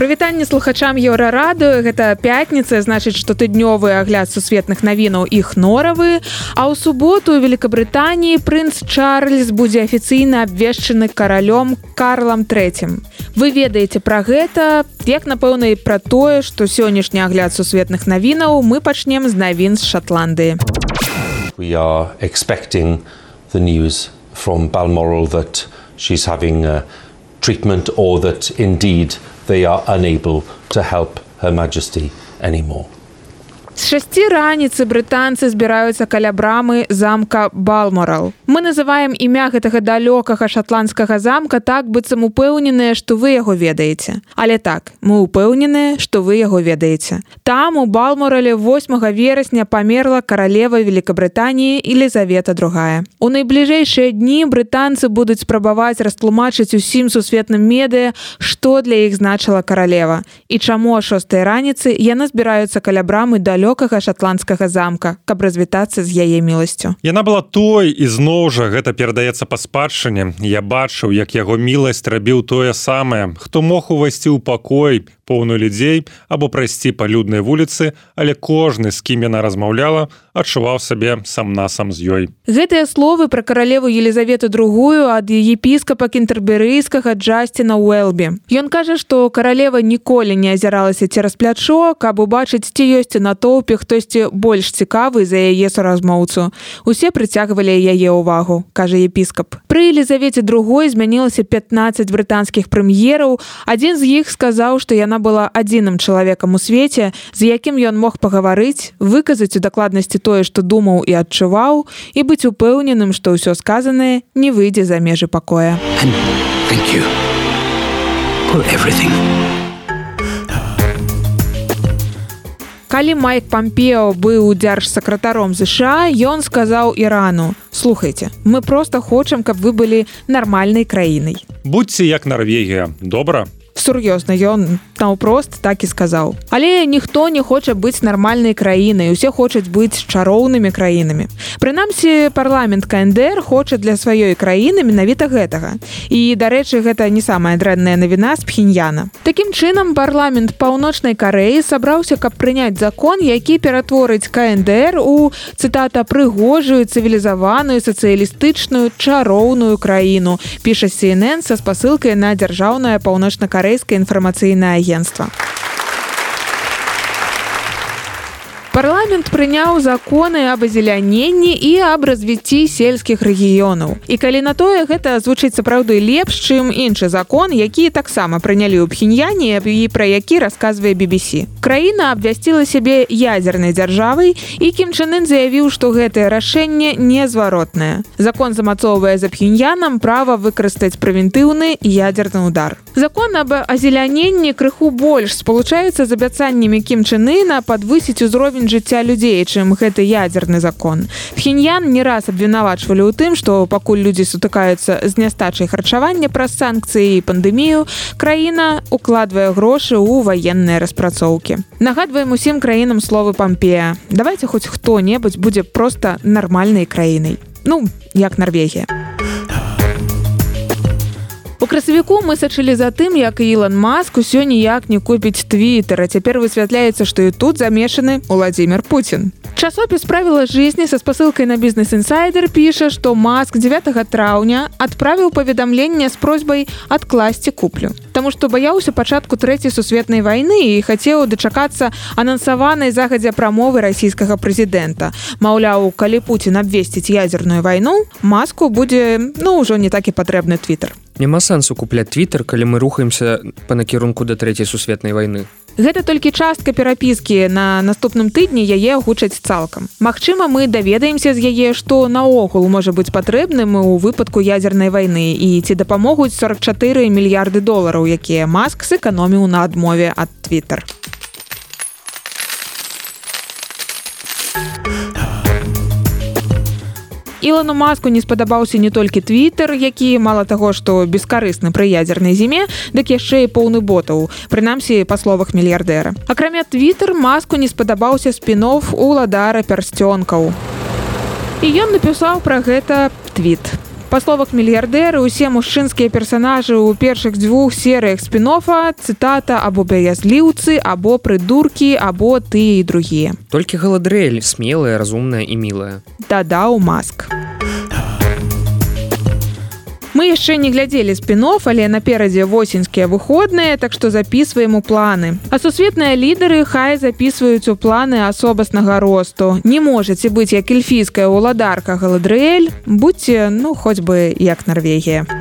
прывітанне слухачам еўрарадыо. Гэта пятніца значыць што тыднёвы агляд сусветных навінаў іх норавы. А ў суботу великкабрытаніі прынц чарльз будзе афіцыйна абвешчаны каралём карлам третьим вы ведаеце пра гэта як напэўна і пра тое што сённяшні агляд сусветных навінаў мы пачнем з навін з шотландыі we are expecting the news from balmoral that she's having a treatment or that indeed they are unable to help Her Majesty anymore. З шасці раніцы брытанцы збіраюцца каля брамы замка балморал мы называем імя гэтага далёкага шатландскага замка так быццам упэўненыя што вы яго ведаеце. Але так мы упэўненыя што вы яго ведаеце. Там у балморале 8 верасня памерла каралева великкабрытаніі елізавета другая. У найбліжэйшыя дні брытанцы будуць спрабаваць растлумачыць усім сусветным медыя што для іх значыла каралева. І чаму шостой раніцы яны збіраюцца каля брамы далёка далёкага шатландскага замка каб развітацца з яе міласцю. Яна была той і зноў жа гэта перадаецца па спадчыне. Я бачыў як яго міласць рабіў тое самае хто мог увайсці ў пакой поўную людзей або прайсці па люднай вуліцы але кожны з кім яна размаўляла адчуваў сабе сам насам з ёй. Гэтыя словы пра каралеву елізавету другую ад епіскапа кентерберыйскага джасціна уэлбі ён кажа што каралева ніколі не азіралася цераз плячо каб убачыць ці ёсць на тоўпе хтосьці больш цікавы за яе суразмоўцу. Усе прыцягвалі яе ўвагу кажа епіскап. Пры елізавеце другой змянілася 15 брытанскіх прэм'ераў. Адзін з іх сказаў што яна была адзіным чалавекам у свеце з якім ён мог пагаварыць выказаць у дакладнасці тое што думаў і адчуваў і быць упэўненым што ўсё сказанае не выйдзе за межы пакоя. Everything. Калі майк пампео быў дзяржсакратаром ЗША ён сказаў ірану слухайте мы просто хочам каб вы былі нармальнай краінай будьце як Норвегія добра сур'ёзна ён наўпрост так і сказаў. Але ніхто не хоча быць нармальнай краінай усе хочуць быць чароўнымі краінамі. Прынамсі парламент кндр хоча для сваёй краіны менавіта гэтага. І дарэчы гэта не самая дрэнная навіна з пхеньяна. Такім чынам парламент паўночнай кареі сабраўся каб прыняць закон які ператворыць кндр у цытата прыгожую цывілізаваную сацыялістычную чароўную краіну піша cnn са спасылкай на дзяржаўнае паўночна-карэ карэйскае інфармацыйнае агенцтва. Парламент прыняў законы аб азеляненні і аб развіцці сельскіх рэгіёнаў. І калі на тое гэта звучыць сапраўды лепш, чым іншы закон, які таксама прынялі ў пхеньяне і пра які расказвае BBC. Краіна абвясціла сябе ядзернай дзяржавай і кімчынын заявіў, што гэтае рашэнне незваротнае. Закон замацоўвае за пхеньянам права выкарыстаць прэвентыўны ядзерны удар. Закон аб азеляненні крыху больш спалучаецца з абяцаннямі кімчынына падвысіць узровень ўзровень жыцця людзей чым гэты ядзерны закон. Хіньян не раз абвінавачвалі ў тым што пакуль людзі сутыкаюцца з нястачай харчавання праз санкцыі і пандэмію краіна укладвае грошы ў ваенныя распрацоўкі. Нагадваем усім краінам словы пампея. Давайте хоць хто-небудзь будзе просто нармальнай краінай. Ну як норвегія У красавіку мы сачылі за тым, як Ілан Маск усё ніяк не купіць твиттера. Цяпер высвятляецца, што і тут замешаны Владзімир Путін. Часопіс правіла жизни са спасылкай на бізнес-інсайдер піша, што Маск 9 траўня адправіў паведамленне з просьбай адкласці куплю. Таму што баяўся пачатку трэцяй сусветнай вайны і хацеў дачакацца анансаванай загадзя прамовы расійскага прэзідэнта. Маўляў, калі Пуін абвесціць ядзерную вайну, маску будзе ну ўжо не такі патрэбны твиттер няма сэнсу купляць твиттер калі мы рухаемся по накірунку да трэцяй сусветнай войны гэта толькі частка перапіскі. На наступным тыдні яе агучаць цалкам. Магчыма мы даведаемся з яе што наогул можа быць патрэбным у выпадку ядзернай войны і ці дапамогуць 44 мільярды долараў якія маск сэканоміў на адмове ад twitter Ілану маску не спадабаўся не толькі твиттер які мала таго што бескарысны пры ядзернай зіме дык яшчэ і поўны ботаў прынамсі па словах мільярдэра. Акрамя твиттер маску не спадабаўся спінов уладара пярсцёнкаў. І ён напісаў пра гэта твит па словах мільярдэры усе мужчынскія персонажы ў першых дзвюх серыях спінофа цытата або баязліўцы або прыдуркі або ты і другія толькі галадрэль смелая разумная і мілая дадаў маск мы яшчэ не глядзелі спінов але наперадзе восеньскія выходныя так што записываем у планы. А сусветныя лідары хай записываюць у планы асобаснага росту. Не можаце быць як эльфійская ўладарка галадрэль будьце ну хоць бы як Норвегія а